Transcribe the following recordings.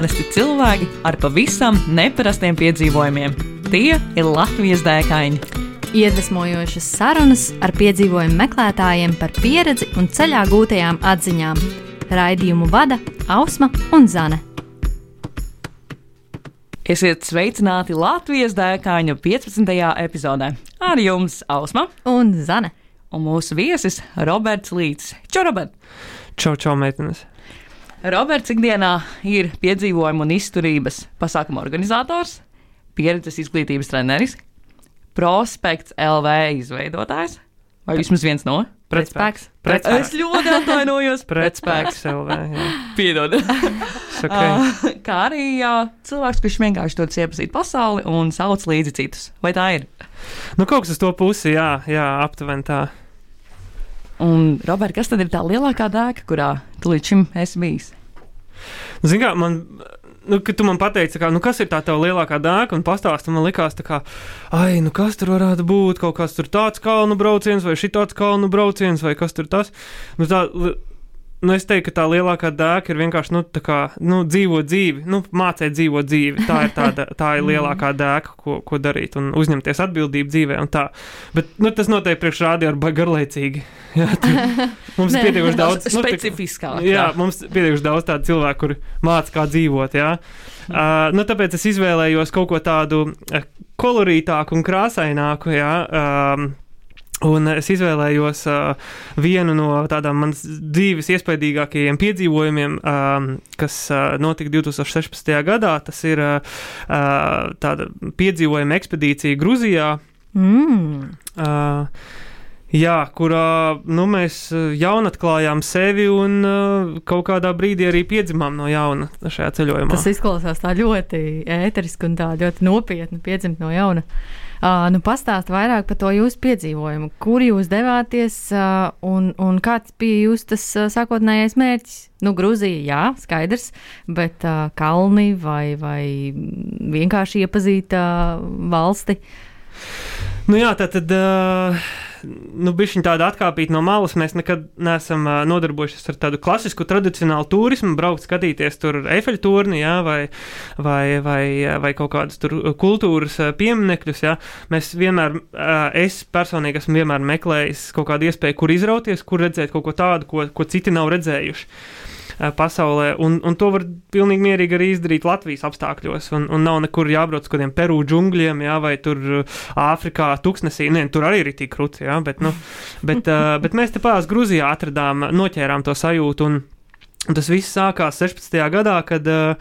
Parasti cilvēki ar pavisam neparastiem piedzīvojumiem. Tie ir Latvijas dēkaini. Iedvesmojošas sarunas ar piedzīvojumu meklētājiem par pieredzi un ceļā gūtajām atziņām. Raidījumu vada Ausma un Zane. Esiet sveicināti Latvijas dēkaņu 15. epizodē. Ar jums Ausma Un Zane. un mūsu viesis Roberts Līts. Čau, Robert! Čau, čau, meitenes. Roberts ikdienā ir piedzīvojumu un izturības pasākuma organizators, pieredzes izglītības treneris, prospekts LV izveidotājs, vai vismaz viens no? Pretspēks. Es Pretspēks. ļoti atvainojos. Pretspēks LV. Piedod. Okay. Uh, kā arī cilvēks, kurš vienkārši to iepazīt pasauli un sauc līdzi citus. Vai tā ir? Nu, kaut kas uz to pusi, jā, jā aptuveni tā. Un, Robert, kas tad ir tā lielākā dēka, kurā tu līdz šim esi bijis? Zini, kā man. Nu, kad tu man pateici, kā, nu, kas ir tā tā lielākā dēka, un pastāstīji, man likās, kā, ai, nu, kas tur varētu būt, kaut kas tāds kalnu brauciens, vai šī tāds kalnu brauciens, vai kas tur tas. Nu, tā, nu, es teiktu, ka tā lielākā dēka ir vienkārši, nu, kā, nu, dzīvot dzīvi, nu, mācīt dzīvot dzīvi. Tā ir, tāda, tā ir lielākā dēka, ko, ko darīt, un uzņemties atbildību dzīvē, un tā. Bet, nu, tas noteikti priekš rādi ar garlaicīgi. Jā, tur, mums ir Nē. pietiekuši daudz. nu, Specifiskāk. Jā, mums ir pietiekuši daudz tādu cilvēku, kuri māca, kā dzīvot. Jā. Uh, nu, tāpēc es izvēlējos kaut ko tādu uh, kolorītāku un krāsaināku. Jā, um, Un es izvēlējos uh, vienu no tādām manas dzīves iespaidīgākajiem piedzīvojumiem, um, kas uh, notika 2016. gadā. Tas ir uh, tāda piedzīvojuma ekspedīcija Grūzijā. Mm. Uh, jā, kurā nu, mēs jaunatklājām sevi un uh, kaut kādā brīdī arī piedzimām no jauna šajā ceļojumā. Tas izklausās tā ļoti ēteriski un tā ļoti nopietni piedzimt no jauna. Uh, nu, Pastāstiet vairāk par to jūsu piedzīvojumu. Kur jūs devāties uh, un, un kāds bija jūsu tas uh, sākotnējais mērķis? Nu, Grūzija, jā, skaidrs, bet uh, kalni vai, vai vienkārši iepazīt uh, valsti. Nu, jā, tā tad. Uh, Nu, bija tāda atkāpīta no malas. Mēs nekad neesam uh, nodarbojušies ar tādu klasisku, tradicionālu turismu, braukt, skatīties tur Eifeļa turnī, jā, vai, vai, vai, vai kaut kādus tur kultūras pieminekļus. Jā. Mēs vienmēr, uh, es personīgi esmu vienmēr meklējis kaut kādu iespēju, kur izrauties, kur redzēt kaut ko tādu, ko, ko citi nav redzējuši pasaulē. Un, un to var pilnīgi mierīgi arī izdarīt Latvijas apstākļos. Un, un nav nekur jābrauc uz kādiem Peru džungļiem, jā, vai tur Āfrikā, Tuksnesī. Nē, tur arī ir tik krūti, jā, bet, nu, bet, bet mēs te pāri Grūzijā atradām, noķērām to sajūtu. Un, Un tas viss sākās 16. gadā, kad uh,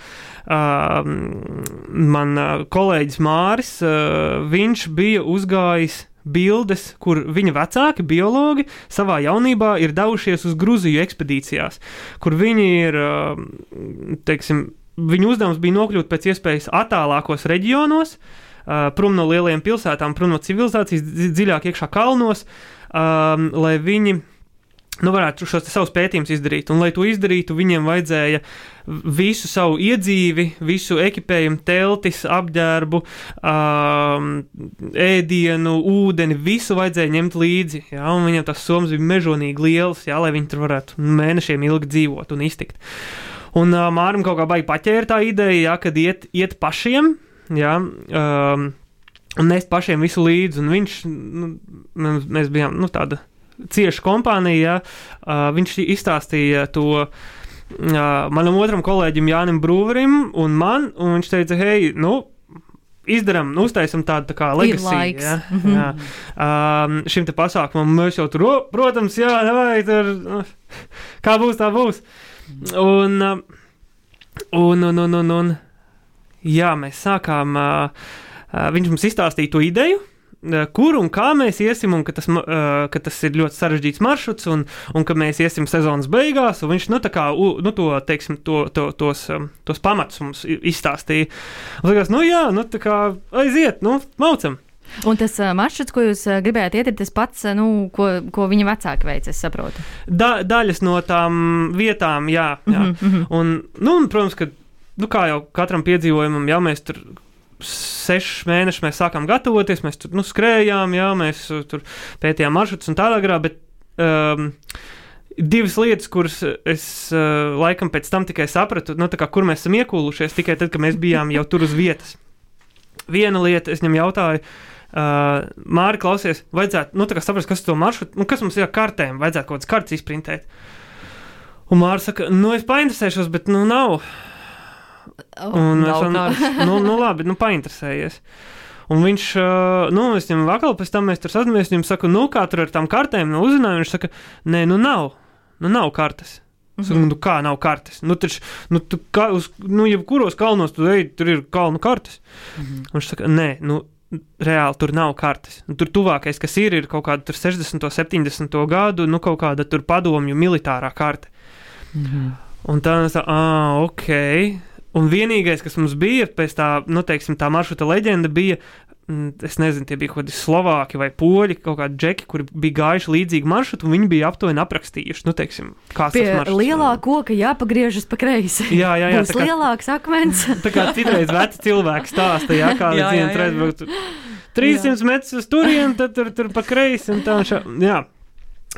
uh, man kolēģis Māris, uh, viņš bija uzgājis bildes, kur viņa vecāki, biologi, savā jaunībā ir devušies uz Grūziju ekspedīcijās, kur viņi ir, uh, teiksim, viņu uzdevums bija nokļūt pēc iespējas attālākos reģionos, uh, prom no lielajām pilsētām, prom no civilizācijas, dzi- dziļāk iekšā kalnos, um, lai viņi nu, varētu šos savus pētījumus izdarīt. Un, lai to izdarītu, viņiem vajadzēja visu savu iedzīvi, visu ekipējumu, teltis, apģērbu, um, ēdienu, ūdeni, visu vajadzēja ņemt līdzi. Jā, un viņiem tas somas bija mežonīgi liels, jā, lai viņi tur varētu mēnešiem ilgi dzīvot un iztikt. Un uh, Mārim kaut kā baigi paķēra tā ideja, jā, kad iet, iet pašiem. Jā, um, un nest pašiem visu līdzi. Viņš, nu, mēs bijām nu, tāda cieša kompānija. Uh, viņš izstāstīja to uh, manam otram kolēģim Jānim Brūverim un man, un viņš teica, hei, nu. Izdarām, nu, uztaisām tādu tā kā legacy. Ja, Mhm. jā. um, šim te pasākumam mēs jau tur, o, protams, jā, nevajag tur, nu, kā būs, tā būs. Un, um, un, un, un, un, un jā, mēs sākām, uh, uh, viņš mums izstāstīja to ideju, uh, kur un kā mēs iesim, un ka tas, uh, ka tas ir ļoti sarežģīts maršruts, un, un ka mēs iesim sezonas beigās. Viņš nu, kā, nu, to, teiksim, to, to, tos, um, tos pamatus mums izstāstīja. Likās, nu jā, nu, tā kā aiziet, nu, maucam. Un tas maršruts, ko jūs gribējāt iet, ir tas pats, nu, ko, ko viņa vecāki veica, es saprotu. Da, daļas no tām vietām, jā. jā. Mhm, mhm. Un, nu, un, protams, ka nu, kā jau katram piedzīvojumam, ja mēs tur sešus mēnešus mēs sākām gatavoties, mēs tur nu, skrējām, jā, mēs uh, tur pētījām maršrutus un tādā garā, bet um, divas lietas, kuras es uh, laikam pēc tam tikai sapratu, nu, kā, kur mēs esam iekūlušies, tikai tad, kad mēs bijām jau tur uz vietas. Viena lieta, es viņam jautāju, uh, Mārķis, klausies, vajadzētu nu, saprast, kas, maršrut, nu, kas mums ir ar kartēm, vajadzētu kaut kādas kartes izprintēt. Un Mārcis saka, nu, es painteresēšos, bet nu nav. Oh, Un es saku, nu, nu, labi, nu, painteresējies. Un viņš, nu, es viņam vakar pēc tam mēs tur sazināmies, viņam saku, nu, kā tur ar tām kartēm, nu, uzzināju, viņš saka, nē, nu, nav, nu, nav kartes. Es Saku, nu, kā nav kartes? Nu, taču, nu, tu, kā, uz, nu, jebkuros kalnos tu ej, tur ir kalnu kartes. Mhm. Un viņš saka, nē, nu, reāli tur nav kartes. Nu, tur tuvākais, kas ir, ir kaut kāda tur 60, 70 gadu, nu, kaut kāda tur padomju militārā karte. Mhm. Un tā, tā ah, ok. Un vienīgais, kas mums bija pēc tā, nu, teiksim, tā maršruta leģenda, bija, mm, es nezinu, tie bija kaut kādi slovāki vai poļi, kaut kādi džeki, kuri bija gājuši līdzīgu maršrutu, un viņi bija aptuveni aprakstījuši, nu, teiksim, kāds Pie tas maršruts. lielā koka jāpagriežas pa kreisi. Jā, jā, jā. Kā- lielāks akmens. Tā kā citreiz veci cilvēki stāsta, jā, kā jā, reiz būtu 300 metrus uz turieni, tad tur, tur pa kreisi un tā. Šā, jā.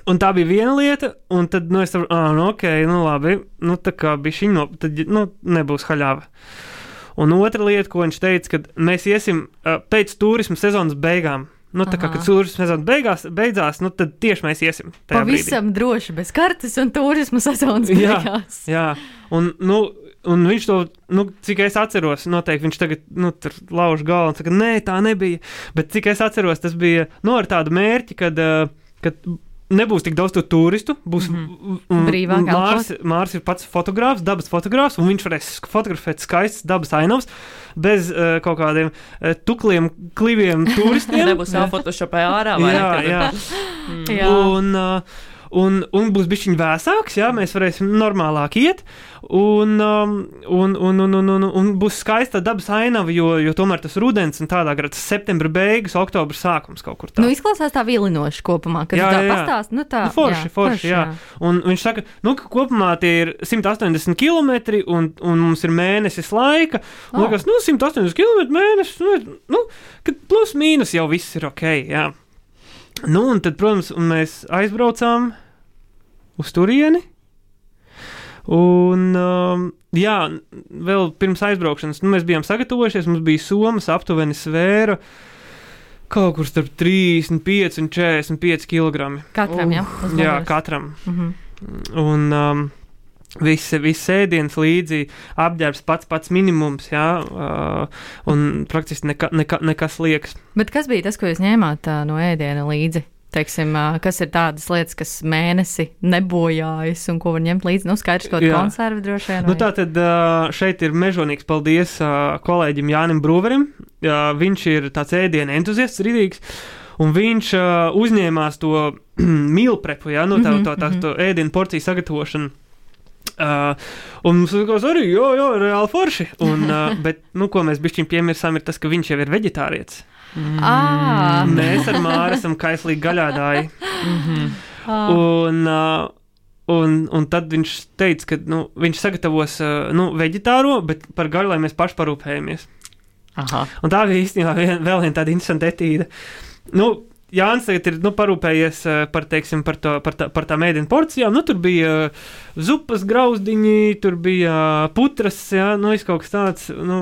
Un tā bija viena lieta, un tad, nu, es saprotu, ah, nu, ok, nu, labi, nu, tā kā bija šī no, tad, nu, nebūs haļāva. Un otra lieta, ko viņš teica, kad mēs iesim uh, pēc turisma sezonas beigām. Nu, tā kā Aha. kad turisma sezona beigās, beidzās, nu, tad tieši mēs iesim. tajā brīdī. Pavisam droši bez kartes un turisma sezonas Jā. beigās. Jā, un, nu, un viņš to, nu, cik es atceros, noteikti viņš tagad nu, tur lauž galvu un saka, nē, tā nebija. Bet cik es atceros, tas bija nu, ar tādu mērķi, kad, kad nebūs tik daudz to turistu. Būs mm Brīvāk Mārs, Mārs ir pats fotogrāfs, dabas fotogrāfs, un viņš varēs fotografēt skaistas dabas ainavas bez uh, kaut kādiem uh, tukliem, kliviem turistiem. Nebūs jāfotošopē ārā. vai Jā, jā. Jā. Un, uh, un, un būs bijis viņa vēsāks, jā, mēs varēsim normālāk iet. Un, um, un, un, un, un, un, un būs skaista dabas ainava, jo, jo tomēr tas rudens un tādā garā tas septembra beigas, oktobra sākums kaut kur tā. Nu, izklausās tā vilinoši kopumā, kad Jā, jā, tā jā, jā. pastāst. Nu, tā, Nu, forši, forši, jā. Un viņš saka, nu, ka kopumā tie ir 180 km, un, un mums ir mēnesis laika. Un Oh. liekas, nu, 180 km mēnesis, nu, nu kad plus mīnus jau viss ir ok. Jā. Nu, un tad, protams, un mēs aizbraucām uz turieni. Un, um, jā, vēl pirms aizbraukšanas nu, mēs bijām sagatavojušies. Mums bija somas aptuveni svēra kaut kur starp 35 un 45 kg. Katram, jā. uz Jā, muguras. katram. Mhm. Un um, viss vis ēdiens līdzi, apģērbs pats pats minimums, jā, uh, un praktiski neka, neka, nekas liekas. Bet kas bija tas, ko jūs ņēmāt ā, no ēdiena līdzi? Teiksim, kas ir tādas lietas, kas mēnesi nebojājas un ko var ņemt līdzi? Nu, skaidrs, kaut Jā. kāda konserva droši vien. Nu, tā tad uh, šeit ir mežonīgs paldies uh, kolēģim Jānim Brūverim. Uh, viņš ir tāds ēdienu entuziasts, rītīgs. Un viņš uh, uzņēmās to mīlprepu, ja, nu, tā, Mhm, tā, tā, mhm. tā ēdienu porciju sagatavošanu. Uh, un mums likās arī, jo, jo, reāli forši. Un, uh, bet, nu, ko mēs bišķiņ piemirsām, ir tas, ka viņš jau ir veģetārietis. Ā, Mēs ar Māru esam kaislīgi gaļādāji. Mhm. ā, Un, uh, un, un tad viņš teica, ka nu, viņš sagatavos uh, nu, veģetāro, bet par gaļu, lai mēs paši parūpējamies. Aha. Un tā bija īstenībā vien, vēl viena tāda interesanta etīda. Nu, Jānis tagad ir nu, parūpējies uh, par, teiksim, par, to, par, tā, par tām ēdienu porcijām. Nu, tur bija uh, zupas grauzdiņi, tur bija uh, putras, jā, nu, kaut kas tāds. Nu,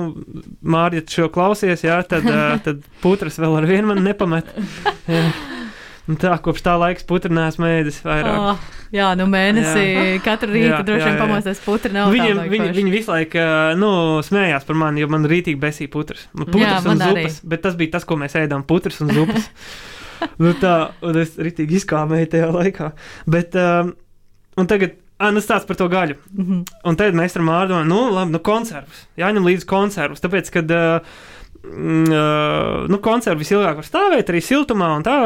Mārķis, ja šo klausies, jā, tad, tad putras vēl ar vienu man nepamet. Jā. Un tā, kopš tā laika putra neesmu ēdis vairāk. ā, jā, nu mēnesī katru rītu Jā, droši jā, vien jā. pamosties putra nav. Viņiem, viņi, baigi viņi visu laiku nu, smējās par mani, jo man rītīgi besīja putras. Nu, Jā, Putras un man arī. zupas, bet tas bija tas, ko mēs ēdām - putras un zupas. nu, tā, un es rītīgi izkāmēju tajā laikā. Bet, um, un tagad, ah, nu stāsts par to gaļu. forši. Mhm. Un tad mēs ar Mārdu domājam, nu, labi, nu, konservus. Jāņem līdzi konservus. Tāpēc, kad, uh, mm, uh, nu, konservi visilgāk var stāvēt arī siltumā un tā.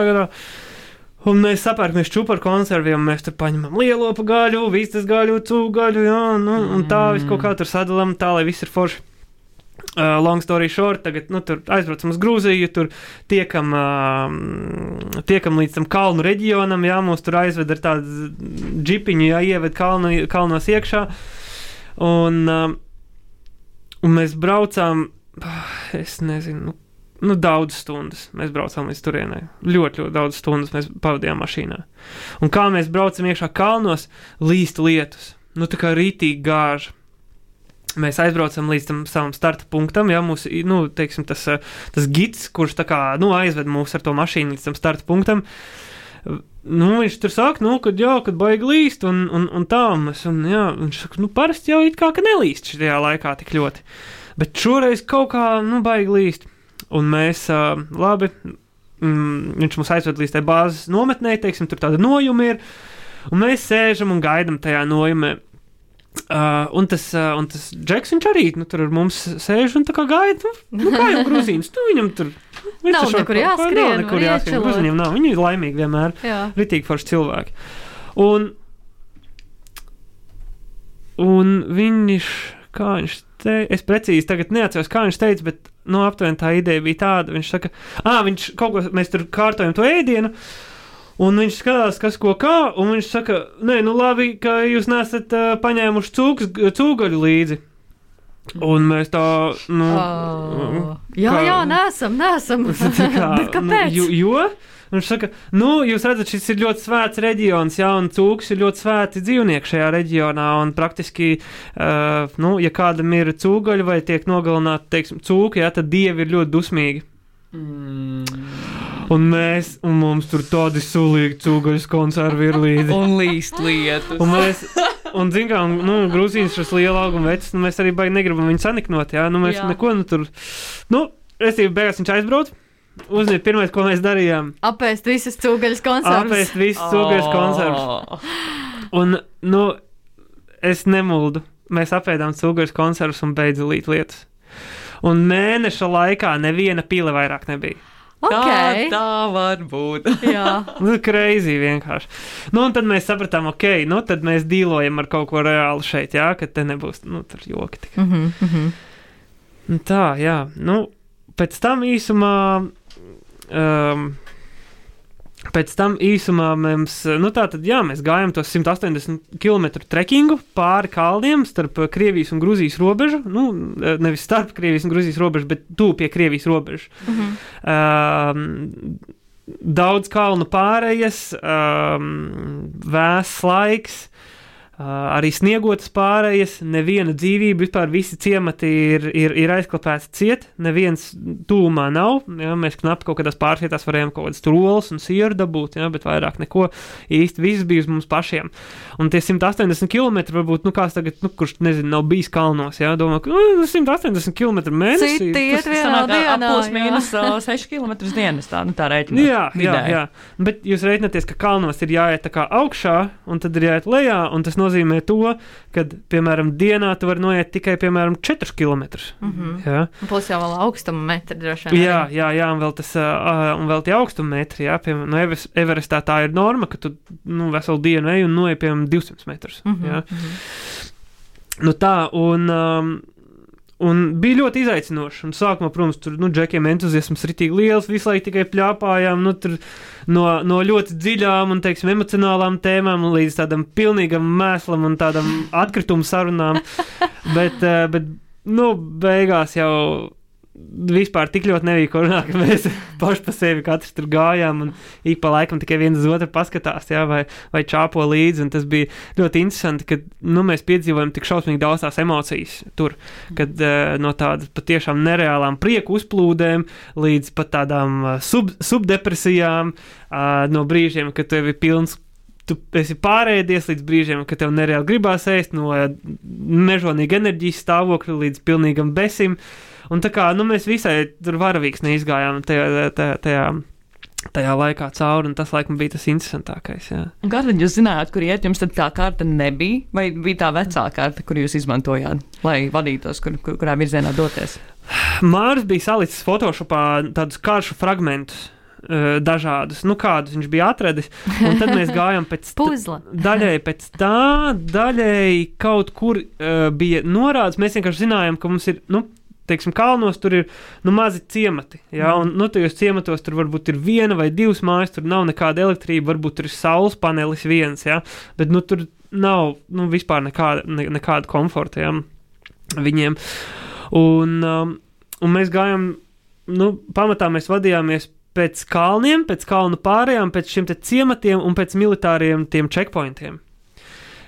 Un mēs sapērkamies čūpu ar konserviem, mēs tur paņemam lielo gaļu, vistas gaļu, cūgaļu, jā, nu, un tā viss kaut kā tur sadalām, tā lai viss ir forši. Uh, long story short, tagad nu, aizbraucam uz Grūziju, tur tiekam, uh, tiekam līdz tam kalnu reģionam, jā, mūs tur aizved ar tādu džipiņu, jā, ieved kalnu, kalnos iekšā. Un, uh, un mēs braucām, es nezinu, nu, nu, daudz stundas mēs braucām līdz turienei. Ļoti, ļoti daudz stundas mēs pavadījām mašīnā. Un kā mēs braucam iekšā kalnos, līst lietus. Nu, tā kā rītīgi gāža. Mēs aizbraucam līdz tam savam starta punktam, ja mūsu, nu, teiksim, tas, eh, tas gids, kurš kā, nu, aizved mūs ar to mašīnu līdz tam starta punktam. Nu, viņš tur saka, nu, kad jau, kad baigi līst, un, un, un tā, mēs, un jā, viņš saka, nu, parasti jau it kā, nelīst šajā laikā tik ļoti. Bet šoreiz kaut kā, nu, baigi līst. Un mēs, uh, labi, mm, viņš mūs aizved līdz tai bāzes nometnē, teiksim, tur tāda nojuma ir, un mēs sēžam un gaidām tajā nojumē. Uh, un tas, uh, un tas Džeks, viņš arī nu, tur ar mums sēž un tā kā gaida. Nu, nu kā jau grūzīns, tu viņam tur. Viņš Nav nekur jāskrien, Nav nekur jāskrien. Gluži Viņam nav. Viņi ir laimīgi vienmēr. Jā. Ritīgi forši cilvēki. Un, un viņš, kā viņš teica, es precīzi tagad neatceros, kā viņš teica, bet, nu, aptuveni tā ideja bija tāda. Viņš saka, ah, viņš kaut ko, mēs tur kārtojam to ēdienu. Un viņš skatās, kas ko kā, un viņš saka, nē, nu labi, ka jūs nesat uh, paņēmuši cūks, cūgaļu līdzi. Un mēs tā, nu, Oh. Jā, kā- jā, nesam, nesam. Tā kā, Bet kāpēc? Nu, jo, jo viņš saka, nu, jūs redzat, šis ir ļoti svēts reģions, jā, un cūks ir ļoti svēti dzīvnieki šajā reģionā, un praktiski, uh, nu, ja kādam ir cūgaļa vai tiek nogalināti, teiksim, cūki, jā, tad dievi ir ļoti dusmīgi. Un mēs, un mums tur tādi sulīgi cūgaļas konservi ir līdzi. Un līst lietus. Un mēs, un zin kā, un, nu, grūzīns šis liela auguma vecs, nu, mēs arī baigi negribam viņu saniknot, jā, nu, mēs Jā. neko, nu, tur, nu, restīvi, beigās viņš aizbrauc, uzņēma pirmais, ko mēs darījām, Apēst visas cūgaļas konservas. apēst visus cūgaļas konservus. konservus. Un, nu, es nemuldu, mēs apēdām cūgaļas konservus un beidzu līt lietas. Un mēneša laikā neviena pile vairāk nebija. Okay. tā var būt? Jā. Nu, Crazy vienkārši. Nu, un tad mēs sapratām, ok, nu, tad mēs dīlojam ar kaut ko reāli šeit, jā, ka te nebūs, nu, tur joki tikai. Mhm, mhm. Nu, Tā, jā. Nu, pēc tam īsumā. Um, Pēc tam īsumā mums, nu tā tad, jā, mēs gājām tos 180 km trekkingu pāri kalniem starp Krievijas un Grūzijas robežu. Nu, nevis starp Krievijas un Grūzijas robežu, bet tuvu pie Krievijas robežas. Mhm. Um, daudz kalnu pārējas, um, vēss laiks, uh, arī sniegotas pārējas, neviena dzīvība, vispār visi ciemati ir, ir, ir aizklāpēti ciet, neviens tūmā nav. Ja, mēs knapi kaut kādās pārvietās varējām kaut kādas trolas un sieru dabūt, ja, bet vairāk neko īsti viss bija uz mums pašiem. Un tie 180 km varbūt, nu kāds tagad, nu, kurš nezinu, nav bijis kalnos, ja, domā, ka nu, 180 km mēnesī. Citi tas- iet vienā dienā. jā. mīnus uh, 6 km dienas. Tā, nu, tā rēķina. Jā, jā, vidēji. jā. Bet jūs rēķināties, ka kalnos ir jāiet tā kā augšā, un tad ir jāiet lejā, un tas nozīmē to, ka, piemēram, dienā tu vari noiet tikai, piemēram, 4 km. Mhm. Jā, Plus jau vēl augstuma metri droši vien. jā, jā, jā, un vēl tas, uh, un vēl tie augstummetri, jā, piemēram, no Everest- Everestā tā ir norma, ka tu, nu, veselu dienu ej un noiet, piemēram, 200 metrus. Mhm, Jā. mhm. Nu tā, un, um, un bija ļoti izaicinoši. Un sākumā, protams, tur nu, džekiem entuziasms ir tik liels, visu laiku tikai pļāpājām. Nu, tur, no, no ļoti dziļām un teiksim, emocionālām tēmām līdz tādam pilnīgam mēslam un tādam atkritumu sarunām. bet, eh, bet nu, beigās jau vispār tik ļoti runāt, ka mēs paši pa sevi katrs tur gājām un ik pa laikam tikai viens uz otru paskatās, jā, vai, vai čāpo līdzi. un Tas bija ļoti interesanti, ka nu, mēs piedzīvojam tik šausmīgi daudz tās emocijas tur, kad uh, no tādas patiešām nereālām prieku uzplūdēm līdz pat tādām uh, sub, subdepresijām, uh, no brīžiem, kad tev ir pilns. Tu esi pārēdies līdz brīžiem, kad tev nereāli gribās ēst, no uh, mežonīga enerģijas stāvokļa līdz pilnīgam besim. Un tā kā nu, mēs visai tur varavīgs neizgājām tajā, tajā, tajā, tajā laikā cauri, un tas laikam bija tas interesantākais. Jā. Un Kā tad jūs zinājāt, kur iet? Jums tā karta nebija, vai bija tā vecā karta, kur jūs izmantojāt, lai vadītos, kur, kur, kurā virzienā doties? Māris bija salicis Photoshopā tādus karšu fragmentus. Eh, Dažādus, nu, kādus viņš bija atradis. Un tad mēs gājām pēc tam. Puzle. Daļai pēc tā, daļai kaut kur uh, bija norādes. Mēs vienkārši zinājām, ka mums ir, nu, teiksim, kalnos tur ir nu, mazi ciemati. Jā, un nu, tajos ciematos tur varbūt ir viena vai divas mājas, tur nav nekāda elektrība, varbūt tur ir saules panelis viens, jā, bet nu, tur nav nu, vispār nekāda, ne, nekāda komforta jā, viņiem. Un, um, un mēs gājām nu, pamatā mēs vadījāmies pēc kalniem, pēc kalnu pārējām, pēc šiem ciematiem un pēc militāriem tiem checkpointiem.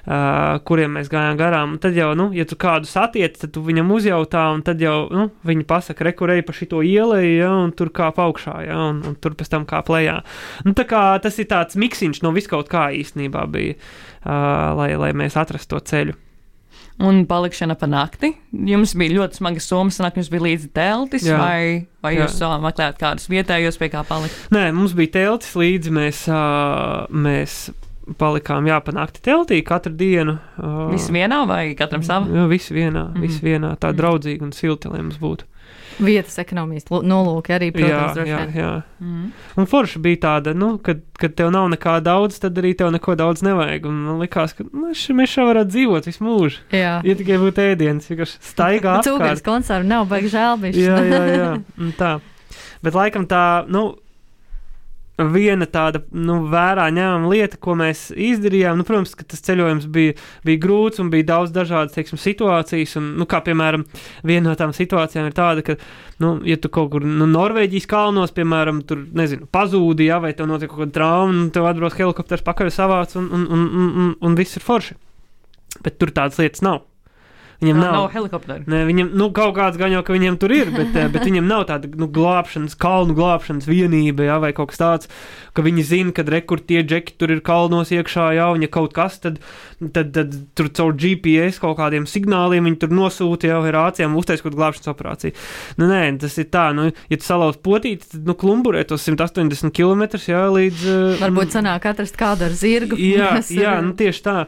Uh, kuriem mēs gājām garām. Un tad jau, nu, ja tu kādu satiec, tad tu viņam uzjautā, un tad jau nu, viņi pasaka, rekurēji pa šito ielai, ja, un tur kā augšā, ja, un, un tur pēc tam kā plējā. Nu, kā tas ir tāds miksiņš no viskaut kā īstenībā bija, uh, lai, lai mēs atrastu to ceļu. Un palikšana pa nakti. Jums bija ļoti smaga summa, sanāk, jums bija līdzi teltis, Jā. vai, vai Jā. jūs uh, meklējāt kādus vietējos, pie kā palikt? Nē, mums bija teltis līdzi, mēs, uh, mēs palikām jāpanākti teltī katru dienu. Uh, Visi vienā vai katram sava? Jā, visi vienā, Mhm. visi vienā, tā Mhm. draudzīgi un silti, lai mums būtu. Vietas ekonomijas nolūki arī, Jā, protams, jā, vien. jā. Mm. Un forša bija tāda, nu, kad, kad tev nav nekā daudz, tad arī tev neko daudz nevajag. Un man likās, ka nu, š, mēs šā varētu dzīvot visu mūžu. Jā. Ja tikai būtu ēdiens, vienkārši staigā Cūkars apkārt. koncerts nav baigi žēl bijis. Jā, jā, jā. Un tā. Bet laikam tā, nu, viena tāda, nu, vērā ņēmama lieta, ko mēs izdarījām, nu, protams, ka tas ceļojums bija, bija grūts un bija daudz dažādas, teiksim, situācijas. Un, nu, kā piemēram, viena no tām situācijām ir tāda, ka, nu, ja tu kaut kur nu, Norvēģijas kalnos, piemēram, tur, nezinu, pazūdi, ja, vai tev notiek kaut kāda trauma, un tev atbrauc helikopters pakaļ savāc, un, un, un, un, un, un viss ir forši. Bet tur tādas lietas nav. Viņam Nav, nav. helikopteru. Nē, viņam nu, kaut kāds gan jau, ka viņiem tur ir, bet, eh, bet viņam nav tāda nu, glābšanas, kalnu glābšanas vienība, jā, vai kaut kas tāds, ka viņi zina, kad rekur tie džeki tur ir kalnos iekšā, jā, un ja kaut kas, tad, tad, tad tur caur GPS kaut kādiem signāliem viņi tur nosūta jau ar rācijām, uztais kaut glābšanas operāciju. Nu, nē, tas ir tā, nu, ja tu salauz potīti, tad, nu, klumburē tos 180 km, jā, līdz. eh, Varbūt sanāk atrast kādu ar zirgu. Jā, jā ir- nu, tieši tā.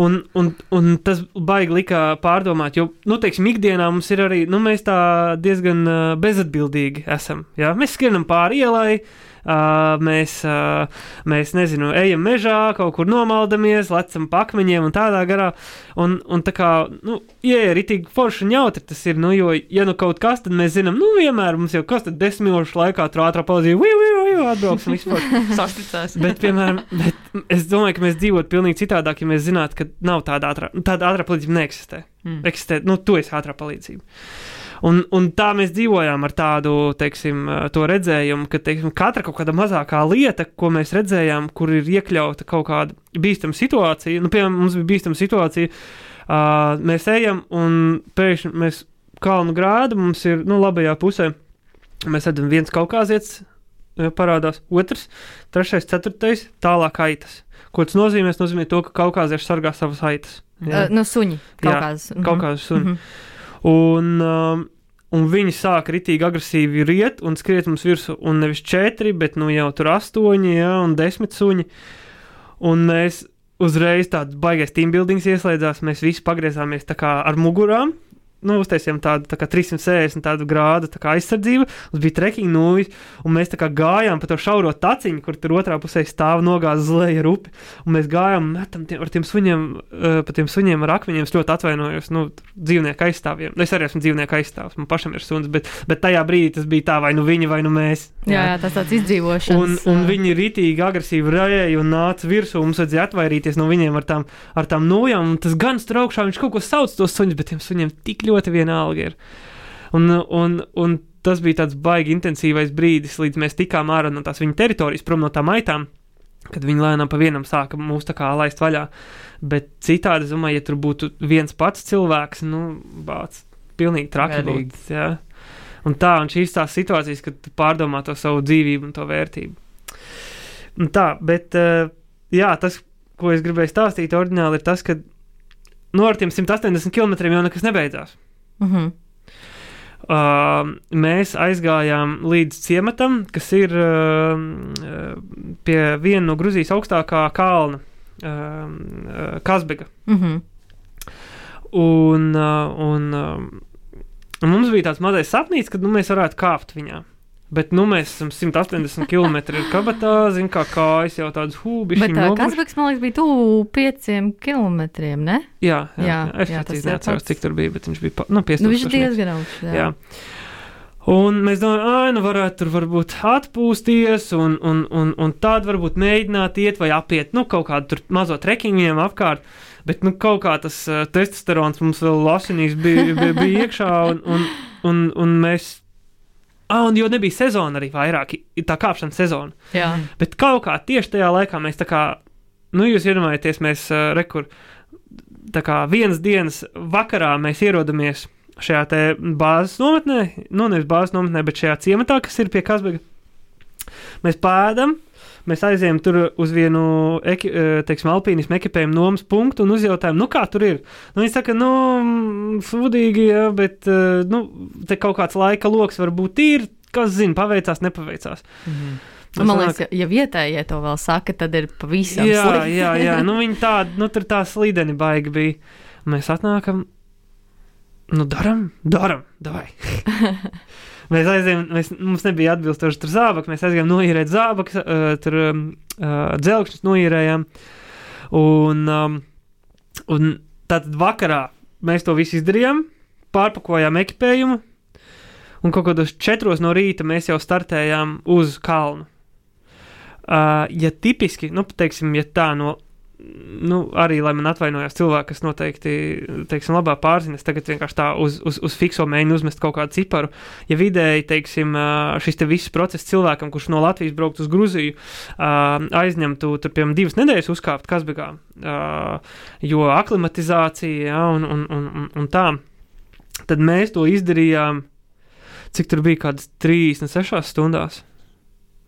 Un, un, un tas baigi lika pārdomāt, jo, nu, teiksim, ikdienā mums ir arī, nu, mēs tā diezgan uh, bezatbildīgi esam. Jā? Mēs skrienam pāri ielai, uh, mēs, uh, mēs, nezinu, ejam mežā, kaut kur nomaldamies, lecam pa akmeņiem un tādā garā. Un, un tā kā, nu, ja ir itīgi forši un jautri tas ir, nu, jo, ja nu kaut kas, tad mēs zinām, nu, vienmēr mums jau kas tad desmit minūšu laikā tur ātrā palīdzība, ui, ui, atbrauksim vispār. Sastricēs. Bet, piemēram, bet es domāju, ka mēs dzīvotu pavisam citādāk, ja mēs zinātu, ka nav tāda ātrā, tāda ātrā palīdzība neeksistē. Mm. Eksistē, nu, tu esi ātrā palīdzība. Un, un tā mēs dzīvojām ar tādu teiksim, eh, to redzējumu, ka teiksim, katra kaut kāda mazākā lieta, ko mēs redzējām, kur ir iekļauta kaut kāda bīstama situācija, nu, piemēram, mums bija bīstama situācija, uh, mēs ejam un pēkšņi mēs kalnu grādu, mums ir nu, labajā pusē, mēs redzam viens kaukāzietis parādās, otrs, trešais, ceturtais, tālāk aitas. Ko tas nozīmē? Tas nozīmē to, ka kaukāzieši sargā savas aitas. Uh, no suņi kaut Jā. Kaut kādas suņi. Mhm. Un, um, un viņi sāk ritīgi agresīvi riet un skriet mums virsū. Un nevis četri, bet nu jau tur astoņi ja, un desmit suņi. Un mēs uzreiz tāds baigais team buildings ieslēdzās. Mēs visi pagriezāmies ar mugurām. Nu, uztaisījām tādu tā kā 360 tādu grādu tā aizsardzību. Mums bija trekking nūjas, un mēs gājām pa to šauro taciņu, kur tur otrā pusē stāv nogāzta zleja ar upi. Un mēs gājām metam tiem, ar tiem suņiem, uh, pa tiem suņiem ar akmeņiem. Es ļoti atvainojos nu, dzīvnieku aizstāvjiem. Es arī esmu dzīvnieku aizstāvs, man pašam ir suns, bet, bet tajā brīdī tas bija tā, vai nu viņi, vai nu mēs. Jā, jā, tas tāds izdzīvošanas. Un, un ā, viņi rītīgi agresīvi rēja un nāca virsū. Mums vajadzēja atvairīties no viņiem ar tām, ar tām nojām. Un Tas gan straukšā viņš kaut ko sauc tos suņus, bet tiem suņiem tik ļoti vienalga ir. Un, un, un tas bija tāds baigi intensīvais brīdis, līdz mēs tikām ārā no tās viņa teritorijas, prom no tām aitām. Kad viņi lēnām pa vienam sāka mūs tā kā laist vaļā. Bet citādi, es domāju, ja tur būtu viens pats cilvēks, nu, bāc, pilnīgi traki būtu. jā. Un tā, un šīs tās situācijas, kad pārdomā to savu dzīvību un to vērtību. Un tā, bet, uh, jā, tas, ko es gribēju stāstīt, oriģināli ir tas, ka no ar tiem 180 km jau nekas nebeidzās. Mhm. Uh, mēs aizgājām līdz ciematam, kas ir uh, pie viena no Grūzijas augstākā kalna, uh, Kazbega. Mhm. Un, uh, un, um, un mums bija tāds mazais sapnis, ka nu, mēs varētu kāpt viņā. Bet nu, mēs esam 180 km kabatā, zinām, kā kājas jau tādas hūbiņas. Bet uh, Kazbeks, man liekas, bija tuvu pieciem kilometriem, ne? Jā, jā, Jā, jā, es jā, ir neatceros, cik tur bija, bet viņš bija pa, nu, 5000. Nu, viņš diezgan augsts. Jā. Jā. Un mēs domājam, ah, nu varētu tur varbūt atpūsties, un, un, un, un tādu varbūt mēģināt iet vai apiet, nu, kaut kādu tur mazo trekkingu viņiem apkārt. Bet, nu, kaut kā tas uh, testosterons mums vēl asinīs bija, bija, bija iekšā, un, un, un, un mēs Ah, un jo nebija sezona arī vairāk, tā kāpšanas sezona. Jā. Bet kaut kā tieši tajā laikā mēs tā kā, nu, jūs iedomājaties, mēs uh, rekur, tā kā vienas dienas vakarā mēs ierodamies šajā te bāzes nometnē, nu, nevis bāzes nometnē, bet šajā ciematā, kas ir pie Kasbega. Mēs pēdam, mēs aizējām tur uz vienu, eki, eh, teiksim, alpīnismu ekipējumu nomas punktu un uzjautājām, nu, kā tur ir. Nu, viņi saka, nu, sūdīgi, jā, bet, eh, nu, te kaut kāds laika loks var būt tīri, kas zina, paveicās, nepaveicās. Mhm. Un Man liekas, ja, ja vietējie to vēl saka, tad ir pavisam Jā, slikti. jā, jā. Nu, viņi tādi, nu, tur tā slīdeni baigi bija. Mēs atnākam, nu, daram, daram, davai. mēs aizējām, mēs, mums nebija atbilstoši tur zābaki, mēs aizgājām noīrēt zābakus, uh, tur um, uh, dzelkšņus noīrējām. Un, um, un tātad vakarā mēs to visu izdarījām, pārpakojām ekipējumu, un kaut kādos četros no rīta mēs jau startējām uz kalnu. Uh, ja tipiski, nu, teiksim, ja tā no, nu, arī, lai man atvainojās cilvēki, kas noteikti, teiksim, labā pārzina, es tagad vienkārši tā uz, uz, uz fikso mēģinu uzmest kaut kādu ciparu. Ja vidēji, teiksim, šis te viss process cilvēkam, kurš no Latvijas braukt uz Gruziju, aizņemtu tur, piemēram, divas nedēļas uzkāpt Kazbekā, jo aklimatizācija, ja, un, un, un, un tā, tad mēs to izdarījām, cik tur bija kādas 36 stundās.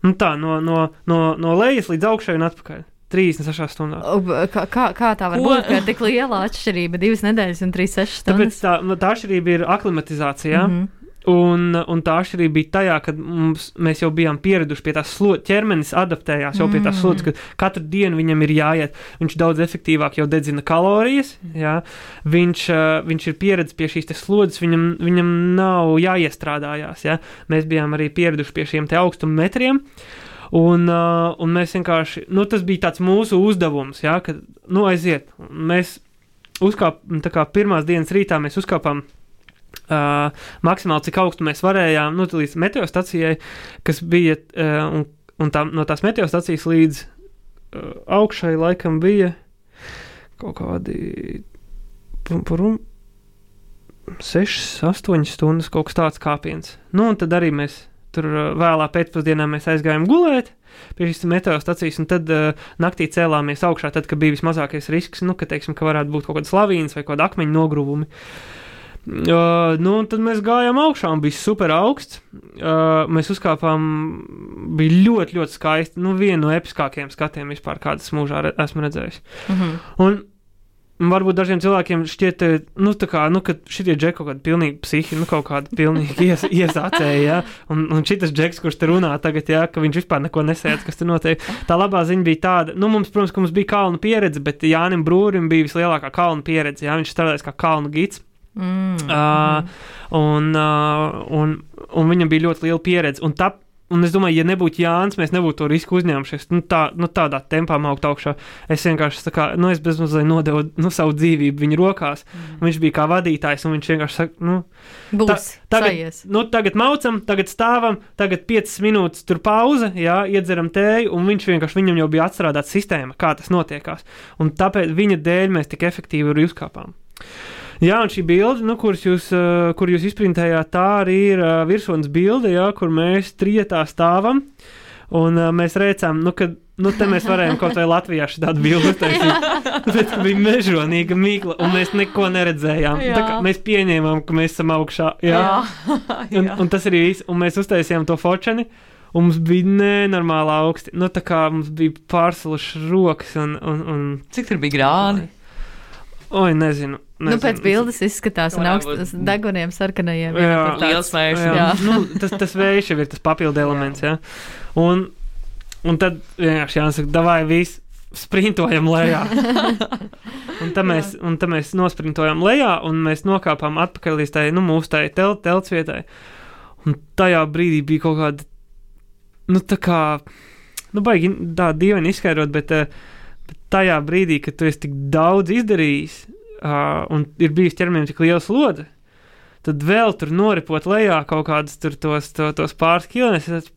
Nu tā, no, no, no, no lejas līdz augšai un atpakaļ. 36 stundās. O, Kā, kā, kā tā var Ko? būt? Ir tik liela atšķirība, divas nedēļas un trīs, sešas Tāpēc stundas. tā, nu, tā atšķirība ir aklimatizācija. Mm Mhm. -hmm. Un, un tā atšķirība bija tajā, ka mums, mēs jau bijām pieraduši pie tās slodzes, ķermenis adaptējās jau pie tās Mm. slodzes, ka katru dienu viņam ir jāiet. Viņš daudz efektīvāk jau dedzina kalorijas, jā. viņš, uh, viņš ir pieredzējis pie šīs slodzes, viņam, viņam nav jāiestrādājās. Jā. Mēs bijām arī pieraduši pie šiem augstuma metriem. Un, uh, un mēs vienkārši, nu, tas bija tāds mūsu uzdevums, jā, ka, nu, aiziet. Mēs uzkāpām, tā kā pirmās dienas rītā mēs uzkāpām uh, maksimāli, cik augstu mēs varējām, nu, līdz meteostacijai, kas bija, uh, un, un tā, no tās meteostacijas līdz uh, augšai laikam bija kaut kādi pum, purum, 6, 8 stundas kaut kas tāds kāpiens. Nu, un tad arī mēs tur vēlā pēcpusdienā mēs aizgājām gulēt pie šīs meteostacijas, un tad uh, naktī cēlāmies augšā, tad, kad bija vismazākais risks, nu, ka, teiksim, ka varētu būt kaut kādas lavīnas vai kaut kāda akmeņa nogruvumi. Uh, nu, un tad mēs gājām augšā, un bija super augsts. Uh, mēs uzkāpām, bija ļoti, ļoti skaisti. Nu, viena no episkākajiem skatiem vispār, kādas mūžā re esmu redzējis. Mhm. Un varbūt dažiem cilvēkiem šķiet, nu, kā, nu, ka šitie džeki kaut kādi pilnīgi psihi, nu, kaut kādi pilnīgi ies, iesācēji, jā. Un, un šitas džeks, kurš te runā tagad, jā, ka viņš vispār neko nesēdz, kas tur notiek. Tā labā ziņa bija tāda, nu, mums, protams, ka mums bija kalnu pieredze, bet Jānim Brūrim bija vislielākā kalnu pieredze, jā, viņš strādājis kā kalnu gids. Mm. Uh, un, uh, un, un viņam bija ļoti liela pieredze. Un, tā, un es domāju, ja nebūtu Jānis, mēs nebūtu to risku uzņēmušies. Nu, tā, nu, tādā tempā augt augšā. Es vienkārši kā, nu, es nodevu nu, savu dzīvību viņa rokās. Mm. Viņš bija kā vadītājs, un viņš vienkārši saka, nu, Būs tagad, sajies. nu, tagad maucam, tagad stāvam, tagad 5 minūtes tur pauze, jā, iedzeram tēju, un viņš vienkārši viņam jau bija atstrādāta sistēma, kā tas notiekās. Un tāpēc viņa dēļ mēs tik efektīvi arī uzkāpām. Jā, un šī bilde, nu, kuras jūs, uh, kur jūs izprintējāt, tā arī ir uh, virsotnes bilde, jā, kur mēs trietā stāvam. Un uh, mēs redzam, nu, ka nu, te mēs varējām kaut vai Latvijā šādu bildi uztaisīt. Bet bija mežonīga mīkla, un mēs neko neredzējām. Jā. mēs pieņēmām, ka mēs esam augšā. Jā. Un, un tas arī viss, un mēs uztaisījām to foceni. Un mums bija nenormāli augsti. Nu, tā kā mums bija pārsalušas rokas un, un, un Cik tur bija grādi? Oi, nezinu. nezinu. Nu, pēc bildes izskatās, un augstas deguniem sarkanajiem. Jā. ir tāds- Liels vējš. Jā, Jā. nu, tas, tas vējš jau ir tas papildu elements. Jā. Un, un tad vienkārši jāsaka, davai viss. Sprintojam lejā. un tad mēs, un tad mēs nosprintojām lejā, un mēs nokāpām atpakaļ līdz tai nu, mūsu tai tel, telts vietai. Un tajā brīdī bija kaut kāda, nu, tā kā, nu, baigi tā dīvaini izskaidrot, bet, bet tajā brīdī, kad tu esi tik daudz izdarījis, uh, un ir bijis ķermenim tik liels lode, tad vēl tur noripot lejā kaut kādus tur tos, to, tos pāris kilometrus.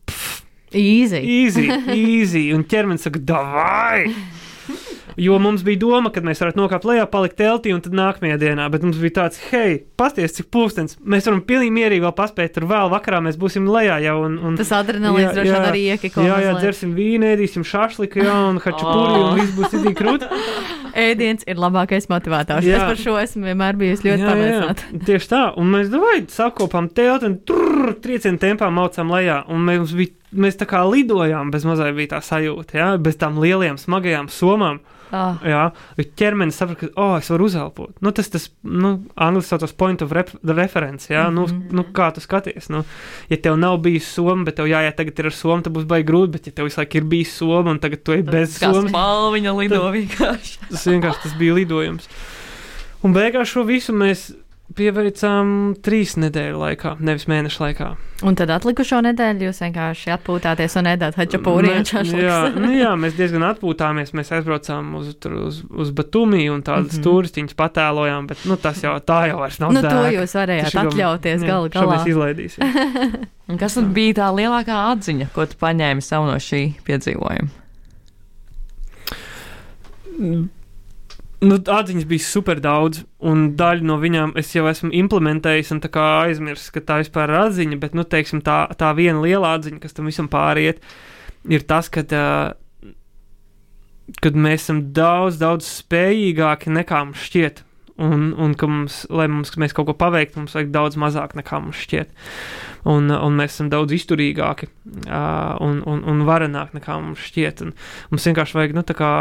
Easy. Easy, easy, un ķermenis saka, davai! Jo mums bija doma, ka mēs varētu nokāpt lejā, palikt teltī un tad nākamajā dienā. Bet mums bija tāds, hei, pasties, cik pūkstens. Mēs varam pilnīgi mierīgi vēl paspēt. Tur vēl vakarā mēs būsim lejā jau. Un, un, Tas adrenalīns droši vien arī iekiko. Jā, jā, mazliet. dzersim vīnu, ēdīsim šašliku, jā, un hačapuri, Oh. un viss būs itī krūti. Ēdiens ir labākais motivators. Jā. Es par šo esmu vienmēr bijusi ļoti pārliecināta. Tieši tā, un mēs davai sakopām telti un tur triecienu tempā maucām lejā. Un mēs, bija, mēs tā kā lidojām, bez mazai bija tā sajūta, jā, bez tām lielajām, smagajām somām. Ah, Jā, ķermenis saprot, ka, oh, es varu uzelpot. Nu, tas, tas, nu, angļuiski saucas point of reference, jā, mm -hmm. nu, nu, kā tu skaties. Nu, ja tev nav bijis soma, bet tev jāiet tagad ir ar somu, tad būs baigi grūti, bet ja tev visu laiku ir bijis soma un tagad tu ej bez somas, spalviņa lido vienkārši. tas vienkārši tas bija lidojums. Un beigās šo visu mēs pieveicām trīs nedēļu laikā, nevis mēnešu laikā. un tad atlikušo nedēļu jūs vienkārši atpūtāties un ēdāt hačapūri un Mē- Jā, nu jā, mēs diezgan atpūtāmies. Mēs aizbraucām uz, tur uz, uz Batumi un tādas mm. -hmm. turistiņas patēlojām, bet nu, tas jau tā jau vairs nav. Nu, to dēka. jūs varējāt Šito- atļauties galu šo galā. Mēs izlaidīsim. Un kas tad bija tā lielākā atziņa, ko tu paņēmi sev no šī piedzīvojuma? Nu, atziņas bija super daudz, un daļu no viņām es jau esmu implementējis, un tā kā aizmirsis, ka tā vispār ir atziņa, bet, nu, teiksim, tā, tā viena liela atziņa, kas tam visam pāriet, ir tas, ka, uh, kad mēs esam daudz, daudz spējīgāki nekā mums šķiet. Un, un ka mums, lai mums, mēs kaut ko paveiktu, mums vajag daudz mazāk nekā mums šķiet. Un, un mēs esam daudz izturīgāki uh, un, un, un varenāki nekā mums šķiet. Un mums vienkārši vajag, nu, tā kā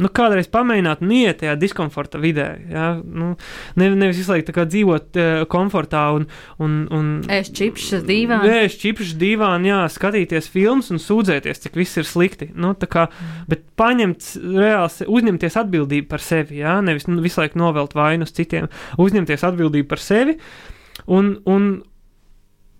nu, kādreiz pamēģināt, un iet tajā diskomforta vidē. Ja? Nu, ne, nevis visu laiku dzīvot uh, komfortā un, un, un Es čipšas dīvāni. Nē, šķipšs divānā, jā, skatīties filmas un sūdzēties, cik viss ir slikti. Nu, kā, bet paņemt, reāli uzņemties atbildību par sevi, jā, nevis nu, visu laiku novelt vainu uz citiem, uzņemties atbildību par sevi un, un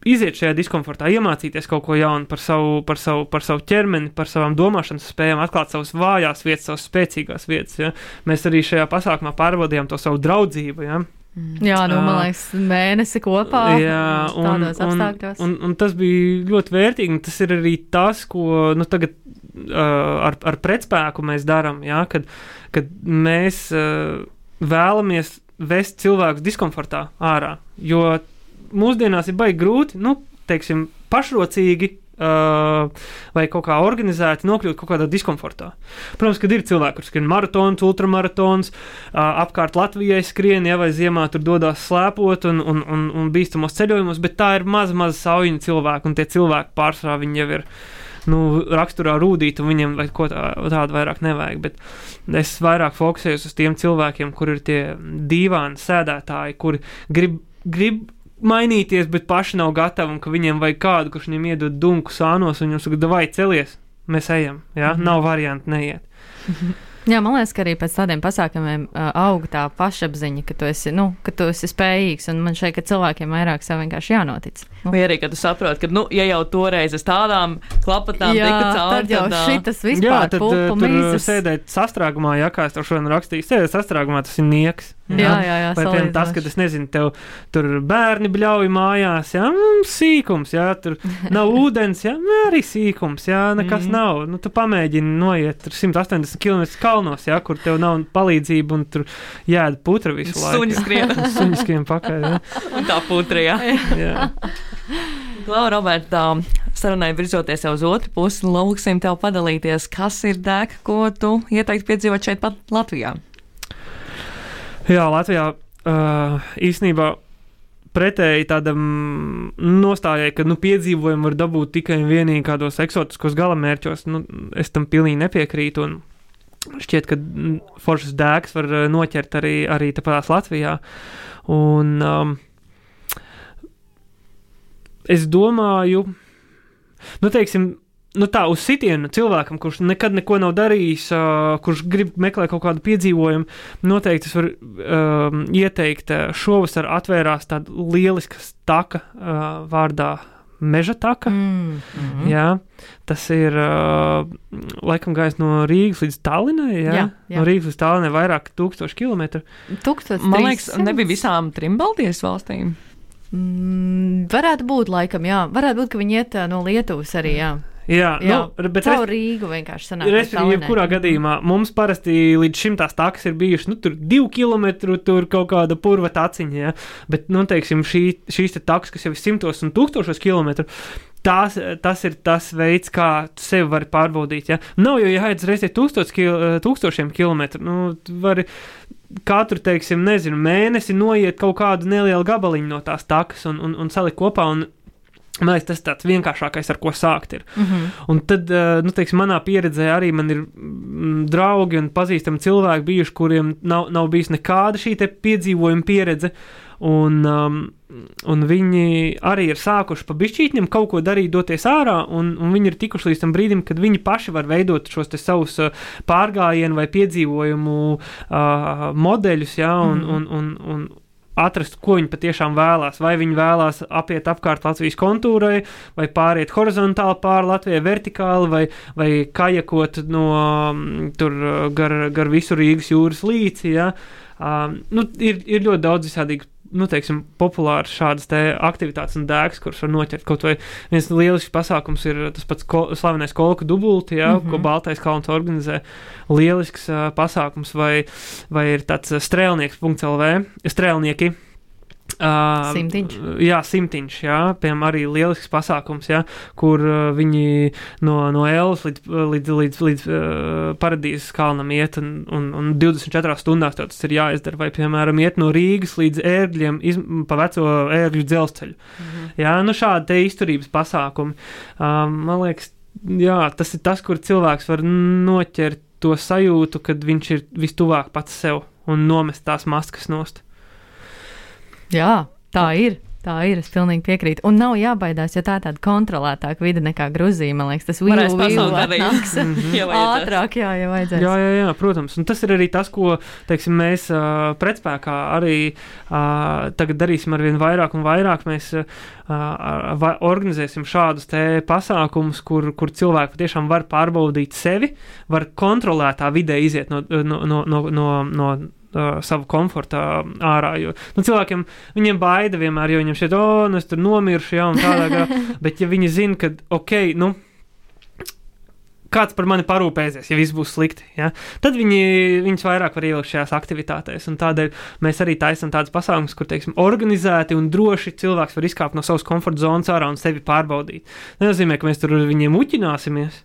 iziet šajā diskomfortā, iemācīties kaut ko jaunu par savu, par savu, par savu ķermeni, par savām domāšanas spējām, atklāt savas vājās vietas, savas spēcīgās vietas. Ja? Mēs arī šajā pasākumā pārbaudījām to savu draudzību. Ja? Jā, nu, man liekas, mēnesi kopā. Jā, un, tādos un, apstākļos. un, un tas bija ļoti vērtīgi. un Tas ir arī tas, ko nu, tagad uh, ar, ar pretspēku mēs darām. Ja, kad, kad mēs uh, vēlamies vest cilvēkus diskomfortā ārā. Jo mūsdienās ir baigi grūti, nu, teiksim, pašrocīgi. Uh, vai kaut kā organizēti nokļūt kaut kādā diskomfortā. Protams, kad ir cilvēki, kuriem skrien maratons, ultramaratons, uh, apkārt Latvijai skrien, ja vai ziemā tur dodas slēpot un, un, un, un bīstamos ceļojumos, bet tā ir maza, maza saujiņa cilvēku, un tie cilvēki pārsvarā viņi jau ir. Nu, raksturā rūtīt, un viņiem ko tā, tādu vairāk nevajag. Bet es vairāk fokusējos uz tiem cilvēkiem, kur ir tie dīvaini sēdētāji, kuri grib, grib mainīties, bet paši nav gatavi, un ka viņiem vajag kādu, kurš viņiem iedod dunku sānos, un viņiem saka, vai celies, mēs ejam. Ja? Mm -hmm. Nav variantu neiet. Jā, man liekas, ka arī pēc tādiem pasākumiem uh, aug tā pašapziņa, ka tu esi, nu, ka tu esi spējīgs. Un man šeit, ka cilvēkiem vairāk sev vienkārši jānotic. Nu, Vai arī, kad tu saproti, ka, nu, ja jau toreiz es tādām klapatām jā, tiku cauri, tad jau ā, šitas Jā, vispār tad pupu uh, tur mīzes. sēdēt sastrāgumā, ja kā es tev šodien rakstīju, sēdēt sastrāgumā, tas ir nieks. Jā, jā, jā. Vai piemēram tas, ka es nezinu, tev tur bērni bļauj mājās, jā, mm, sīkums, jā, tur nav ūdens, jā, mm, arī sīkums, jā, nekas mm. Nav. Nu, tu pamēģini noiet tur 180 km kalnos, jā, kur tev nav palīdzība un tur jēd putra visu laiku. Suņi skrien. jā. Suņi skrien pakaļ, jā. un tā putrajā. jā. Klau, Roberta, sarunai virzoties jau uz otru pusi, lūksim tev padalīties, kas ir dēka, ko tu ieteiktu piedzīvot šeit pat Latvijā. Jā, Latvijā uh, īstenībā pretēji tādam nostājai, ka nu, piedzīvojumu var dabūt tikai un vienīgi kādos eksotiskos galamērķos, nu, es tam pilnīgi nepiekrītu. Šķiet, ka foršas dēks var noķert arī, arī tāpatās Latvijā. Un, um, es domāju, nu, teiksim, nu tā uz sitienu cilvēkam, kurš nekad neko nav darījis, uh, kurš grib meklēt kaut kādu piedzīvojumu, noteikti es varu um, ieteikt, šovasar atvērās tāda lieliska taka uh, vārdā Meža taka. Mm. Mm. Jā, tas ir uh, laikam gājis no Rīgas līdz Tallinai. Jā, Jā, jā. no Rīgas līdz Tallinai vairāk tūkstoši kilometru. Tūkstoš Man liekas, nebija visām trim Baltijas valstīm. Mm, varētu būt, laikam, jā. Varētu būt, ka viņi iet no Lietuvas arī, jā. Jā, Jā, nu, bet caur Rīgu vienkārši sanāk. Respektīvi, jebkurā gadījumā mums parasti līdz šim tās takas ir bijušas, nu, tur divi kilometri, tur kaut kāda purva taciņa, ja? bet, nu, teiksim, šī, šīs te takas, kas jau ir simtos un tūkstošos kilometru, tās, tas ir tas veids, kā tu sevi vari pārbaudīt, ja? Nav jau jāiet reizē kil, tūkstošiem kilometru, nu, vari katru, teiksim, nezinu, mēnesi noiet kaut kādu nelielu gabaliņu no tās takas un, un, un salikt kopā, un Man liekas, tas ir tāds vienkāršākais, ar ko sākt. Ir. Mm -hmm. Un tad, nu, teiksim, manā pieredzē arī man ir mm, draugi un pazīstami cilvēki bijuši, kuriem nav, nav bijis nekāda šī piedzīvojuma pieredze. Un, um, un viņi arī ir sākuši pa bišķītņiem kaut ko darīt, doties ārā, un, un viņi ir tikuši līdz tam brīdim, kad viņi paši var veidot šos savus uh, pārgājienu vai piedzīvojumu uh, modeļus, ja, un, mm. un, un, un, atrast, ko viņi patiešām vēlās. Vai viņi vēlās apiet apkārt Latvijas kontūrai, vai pāriet horizontāli pāri Latvijai, vertikāli, vai, vai kajakot no mm, tur gar, gar visu Rīgas jūras līci. Ja? Um, nu, ir, ir ļoti daudz visādīgu nu, teiksim, populāras šādas aktivitātes un dēks, kuras var noķert. Kaut vai viens lielisks pasākums ir tas pats ko, slavenais kolku dubulti, ja, mm -hmm. ko Baltais kalns organizē. Lielisks uh, pasākums, vai, vai ir tāds strēlnieks.lv, strēlnieki Uh, simtiņš. Jā, simtiņš. Jā, piemēram, arī lielisks pasākums, jā, kur uh, viņi no, no Elmas līdz, līdz, līdz, līdz uh, paradīzes kalnam iet, un, un, un 24 stundās tas ir jāizdara. Vai, piemēram, iet no Rīgas līdz ērgļiem, iz, pa veco ērgļu dzelzceļu. Mhm. Jā, nu šādi te izturības pasākumi. Um, man liekas, jā, tas ir tas, kur cilvēks var noķert to sajūtu, kad viņš ir vistuvāk pats sev un nomest tās maskas nost. Jā, tā ir. Tā ir, es pilnīgi piekrītu. Un nav jābaidās, jo tā ir tāda kontrolētāka vide nekā Grūzija. Man liekas, tas vīlu nāks ātrāk, jā, ja vajadzēs. Jā, jā, jā, protams. Un tas ir arī tas, ko, teiksim, mēs uh, pretspēkā arī uh, tagad darīsim ar vien vairāk un vairāk. Mēs uh, va, organizēsim šādus te pasākumus, kur, kur cilvēki patiešām var pārbaudīt sevi, var kontrolētā vidē iziet no, no, no, no, no, no uh, savu komfortu ārā. Jo nu, cilvēkiem viņiem baida vienmēr, jo viņiem šeit, oh, nu es tur nomiršu, ja tādā garā. Bet, ja viņi zina, ka, ok, nu. Kāds par mani parūpēsies, ja viss būs slikti. Ja? Tad viņi, viņus vairāk var ielikt šajās aktivitātēs. Tādēļ mēs arī taisām tādus pasākumus, kur teiksim, organizēti un droši cilvēks var izkāpt no savas komforta zonas ārā un sevi pārbaudīt. Tas nozīmē, ka mēs tur viņiem uķināsimies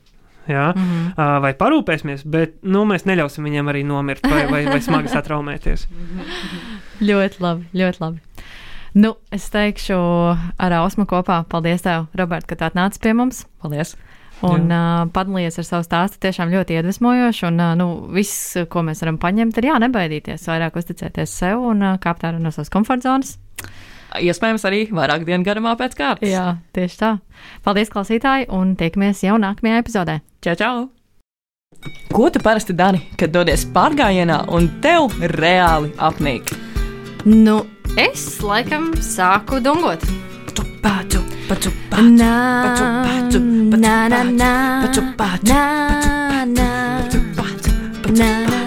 jā, mm -hmm. vai parūpēsimies, bet nu, mēs neļausim viņiem arī nomirt vai, vai, vai smagi satraumēties. ļoti labi, ļoti labi. Nu, es teikšu ar Ausmu kopā. Paldies, tev, Robert, ka tu atnāci pie mums. Paldies! Un uh, padalījies ar savu stāstu. Tiešām ļoti iedvesmojoši. Un uh, nu, viss, ko mēs varam paņemt, ir jā, nebaidīties, vairāk uzticēties sev un uh, kāpt ārā no savas komforta zonas iespējams arī vairāk dienu garumā pēc kārtas. Jā, tieši tā. Paldies, klausītāji, un tiekamies jau nākamajā epizodē. Čau, čau! Ko tu parasti dari, kad dodies pārgājienā un tev reāli apnīk? Nu, es laikam sāku dungot. Paču, paču, paču, paču, paču, paču, paču, paču, paču, paču, paču, paču,